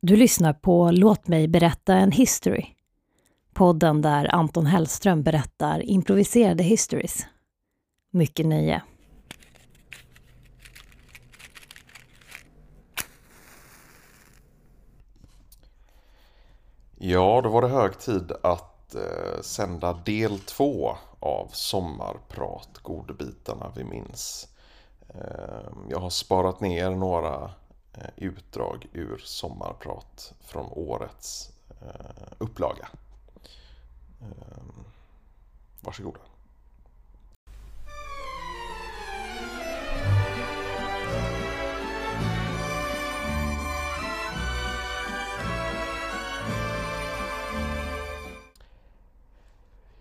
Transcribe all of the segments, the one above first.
Du lyssnar på Låt mig berätta en history. Podden där Anton Hellström berättar improviserade histories. Mycket nöje. Ja, då var det hög tid att eh, sända del två av Sommarprat, godbitarna vi minns. Eh, jag har sparat ner några Eh, utdrag ur Sommarprat från årets eh, upplaga. Ehm, varsågoda.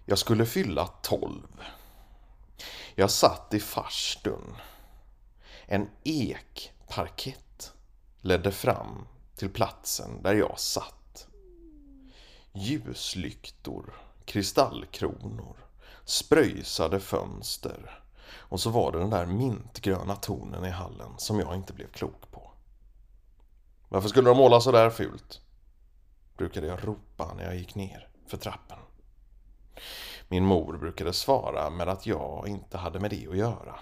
Jag skulle fylla tolv. Jag satt i farstun. En ekparkett ledde fram till platsen där jag satt. Ljuslyktor, kristallkronor, spröjsade fönster och så var det den där mintgröna tonen i hallen som jag inte blev klok på. Varför skulle de måla så där fult? Brukade jag ropa när jag gick ner för trappen. Min mor brukade svara med att jag inte hade med det att göra.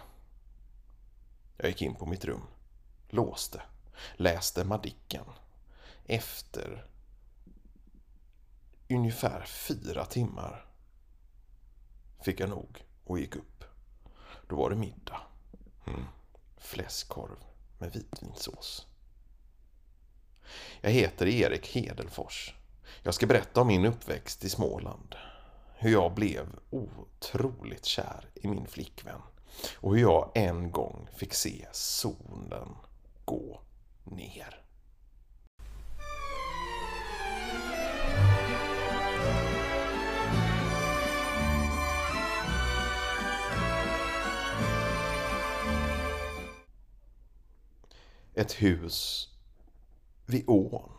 Jag gick in på mitt rum, låste, läste Madicken. Efter ungefär fyra timmar fick jag nog och gick upp. Då var det middag. Mm. Fläskkorv med vitvinsås. Jag heter Erik Hedelfors. Jag ska berätta om min uppväxt i Småland hur jag blev otroligt kär i min flickvän och hur jag en gång fick se solen ner. Ett hus vid ån.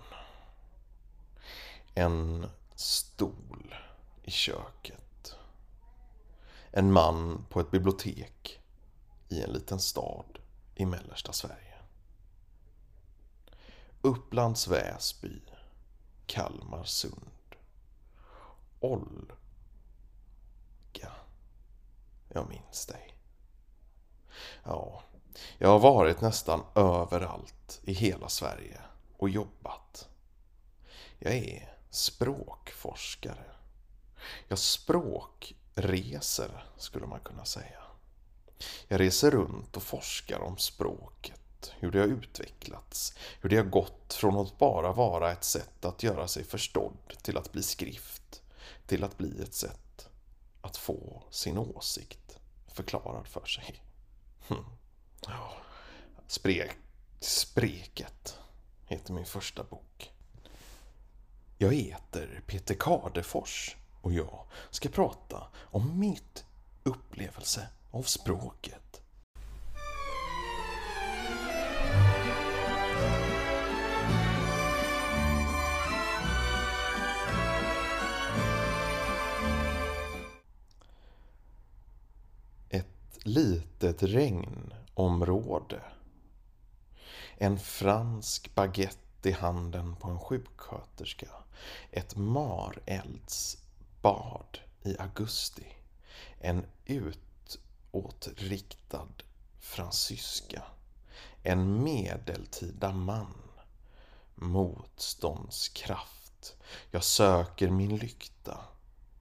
En stol i köket. En man på ett bibliotek i en liten stad i mellersta Sverige. Upplands Väsby, Kalmarsund, Olga. Jag minns dig. Ja, jag har varit nästan överallt i hela Sverige och jobbat. Jag är språkforskare. Jag språkreser, skulle man kunna säga. Jag reser runt och forskar om språket, hur det har utvecklats, hur det har gått från att bara vara ett sätt att göra sig förstådd till att bli skrift, till att bli ett sätt att få sin åsikt förklarad för sig. Hm. Spre Spreket heter min första bok. Jag heter Peter Kadefors och jag ska prata om mitt upplevelse av språket. Litet regnområde. En fransk baguette i handen på en sjuksköterska. Ett mareldsbad i augusti. En utåtriktad fransyska. En medeltida man. Motståndskraft. Jag söker min lykta.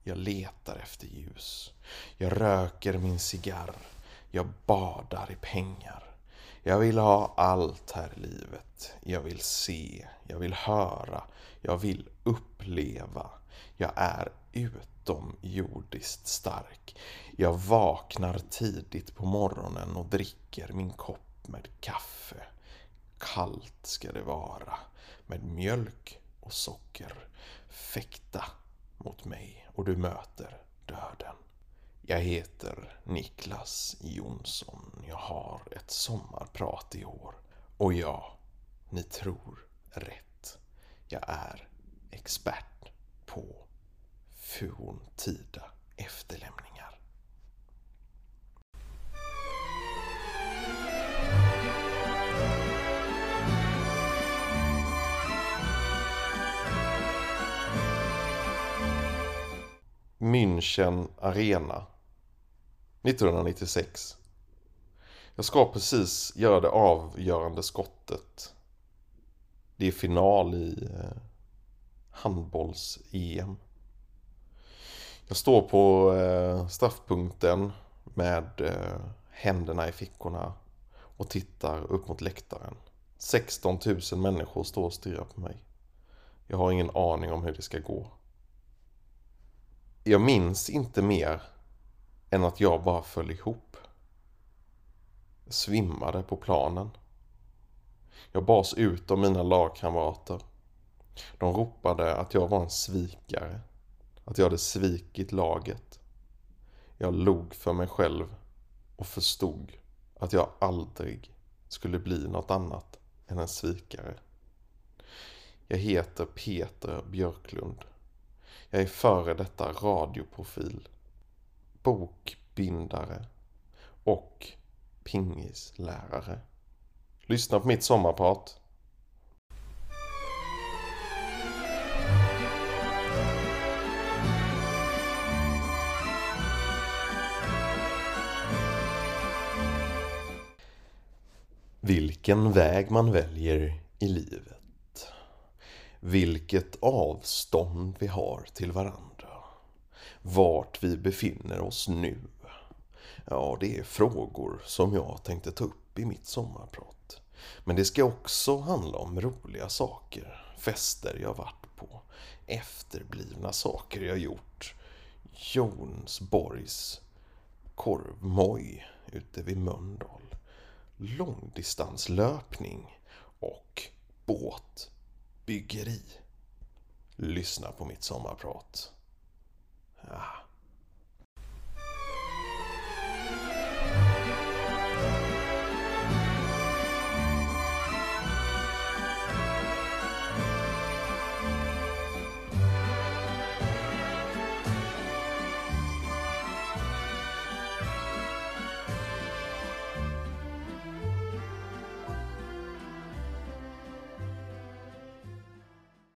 Jag letar efter ljus. Jag röker min cigarr. Jag badar i pengar. Jag vill ha allt här i livet. Jag vill se, jag vill höra, jag vill uppleva. Jag är utomjordiskt stark. Jag vaknar tidigt på morgonen och dricker min kopp med kaffe. Kallt ska det vara, med mjölk och socker. Fäkta mot mig och du möter döden. Jag heter Niklas Jonsson. Jag har ett sommarprat i år. Och ja, ni tror rätt. Jag är expert på forntida efterlämningar. München Arena 1996. Jag ska precis göra det avgörande skottet. Det är final i eh, handbolls-EM. Jag står på eh, straffpunkten med eh, händerna i fickorna och tittar upp mot läktaren. 16 000 människor står och stirrar på mig. Jag har ingen aning om hur det ska gå. Jag minns inte mer än att jag bara föll ihop. Jag svimmade på planen. Jag bars ut av mina lagkamrater. De ropade att jag var en svikare. Att jag hade svikit laget. Jag log för mig själv och förstod att jag aldrig skulle bli något annat än en svikare. Jag heter Peter Björklund. Jag är före detta radioprofil, bokbindare och pingislärare. Lyssna på mitt sommarprat. Vilken väg man väljer i livet. Vilket avstånd vi har till varandra. Vart vi befinner oss nu. Ja, det är frågor som jag tänkte ta upp i mitt sommarprat. Men det ska också handla om roliga saker, fester jag varit på, efterblivna saker jag gjort, Jonsborgs korvmoj ute vid Mölndal långdistanslöpning och båtbyggeri. Lyssna på mitt sommarprat. Ja.